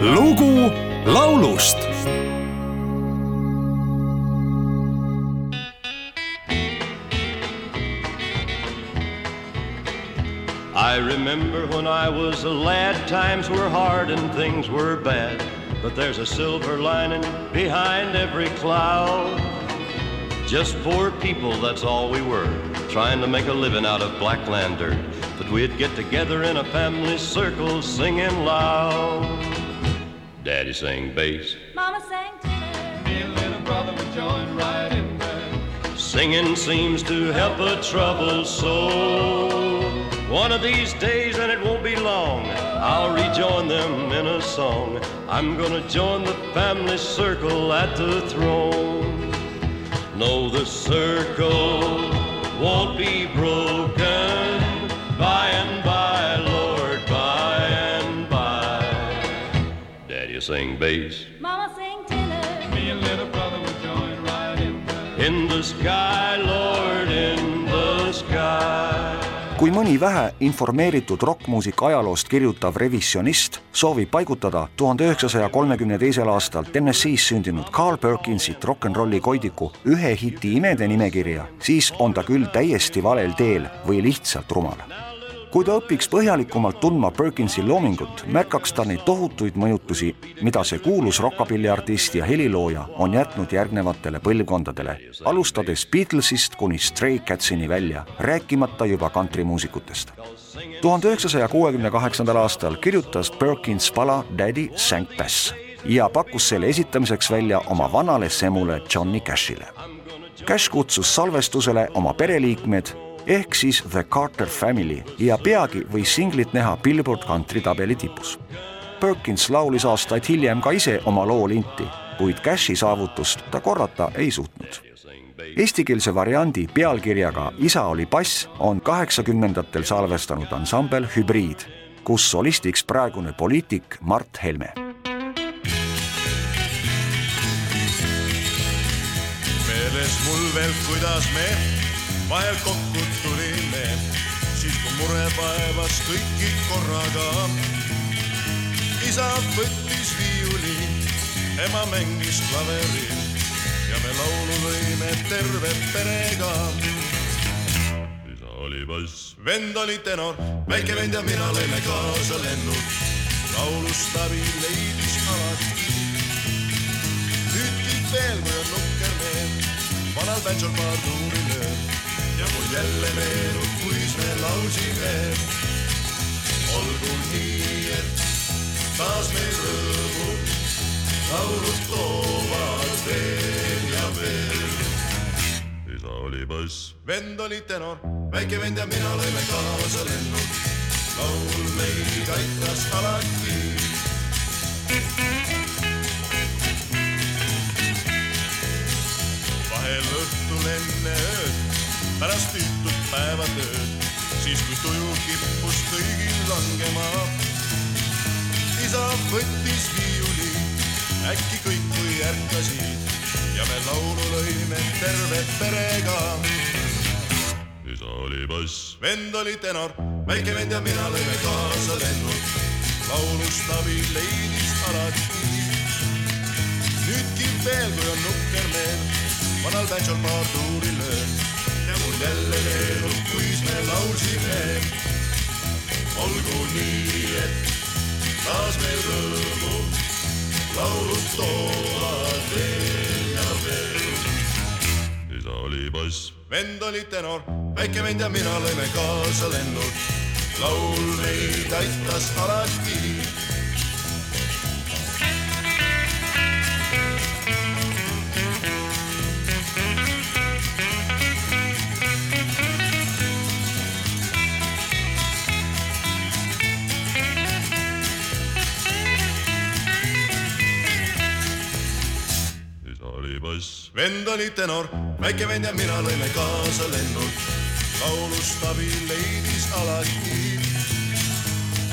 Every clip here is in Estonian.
lugu laulust I remember when I was a lad, times were hard and things were bad. But there's a silver lining behind every cloud. Just poor people, that's all we were, trying to make a living out of black land dirt. But we'd get together in a family circle singing loud. Daddy sang bass, Mama sang tenor. Me and little brother would join right in there. Singing seems to help a troubled soul. One of these days, and it won't be long, I'll rejoin them in a song. I'm gonna join the family circle at the throne. No, the circle won't be broken sing bass. Mama sang tenor. Me and little brother would join right in there. In the sky, Lord, in the sky. kui mõni vähe informeeritud rokkmuusika ajaloost kirjutav revisjonist soovib paigutada tuhande üheksasaja kolmekümne teisel aastal Tennessee's sündinud Carl Perkinsit rock n rolli koidiku ühe hiti imede nimekirja, siis on ta küll täiesti valel teel või lihtsalt rumal kui ta õpiks põhjalikumalt tundma Perkinsi loomingut, märkaks ta neid tohutuid mõjutusi, mida see kuulus rokkapilliartist ja helilooja on jätnud järgnevatele põlvkondadele, alustades Beatlesist kuni Stray Catsini välja, rääkimata juba kantrimuusikutest. tuhande üheksasaja kuuekümne kaheksandal aastal kirjutas Perkins pala Daddy Sank Bass ja pakkus selle esitamiseks välja oma vanale semule Johnny Cashile. Cash kutsus salvestusele oma pereliikmed ehk siis The Carter Family ja peagi võis singlit näha Billboard kantritabeli tipus. Perkins laulis aastaid hiljem ka ise oma loo linti, kuid Cashi saavutust ta korrata ei suutnud. Eestikeelse variandi pealkirjaga Isa oli bass on kaheksakümnendatel salvestanud ansambel Hübriid, kus solistiks praegune poliitik Mart Helme meeles mul veel, kuidas me vahel kokku tulime, siis kui mure vaevas kõiki korraga. isa võttis viiuli, ema mängis klaveril ja me laulu lõime terve perega. isa oli bass, vend oli tenor, väike vend ja mina lõime kaasa lennud. laulustavi leidis alati nüüdki veel, kui on nukker meel, vanal Pätsol paar tuuri ja mul jälle meenub, kuis me laulsime. olgu nii, et taas meil rõõmu laulud toovad veel ja veel. isa oli bass, vend oli tenor, väike vend ja mina lõime kaasa lennud. laul meid aitas alati pärast tüütut päevatööd, siis kui tuju kippus kõigil langema. isa võttis viiuli, äkki kõik kui ärkasid ja me laulu lõime terve perega. isa oli bass, vend oli tenor, väike vend ja mina lõime kaasa lennud. laulustavi leidis alati nüüdki veel, kui on nukker meel, vanal Pätsol paar tuuri löön ja mul jälle meenub, kuis me laulsime. olgu nii, et taas meil rõõmu laulud toovad veel ja veel. isa oli bass, vend oli tenor, väike vend ja mina lõime kaasa lennud. laul meid aitas alati bass, vend oli tenor, väike vend ja mina lõime kaasa lennud. laulustavi leidis alati.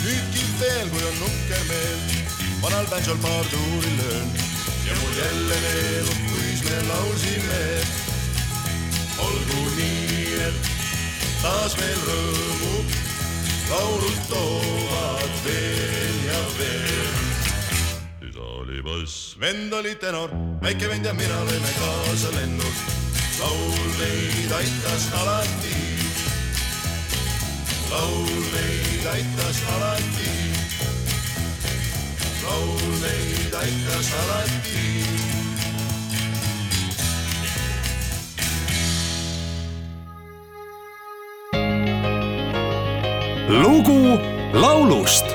nüüdki veel, kui on nukker meel, vanal Pätsol paar tuuri löön ja mul jälle meenub, kuis me laulsime. olgu nii, et taas meil rõõmu laulud toovad veel ja veel. Üks vend oli tenor, väike vend ja mina lõime kaasa lennult. laul meid aitas alati. laul meid aitas alati. laul meid aitas alati lugu laulust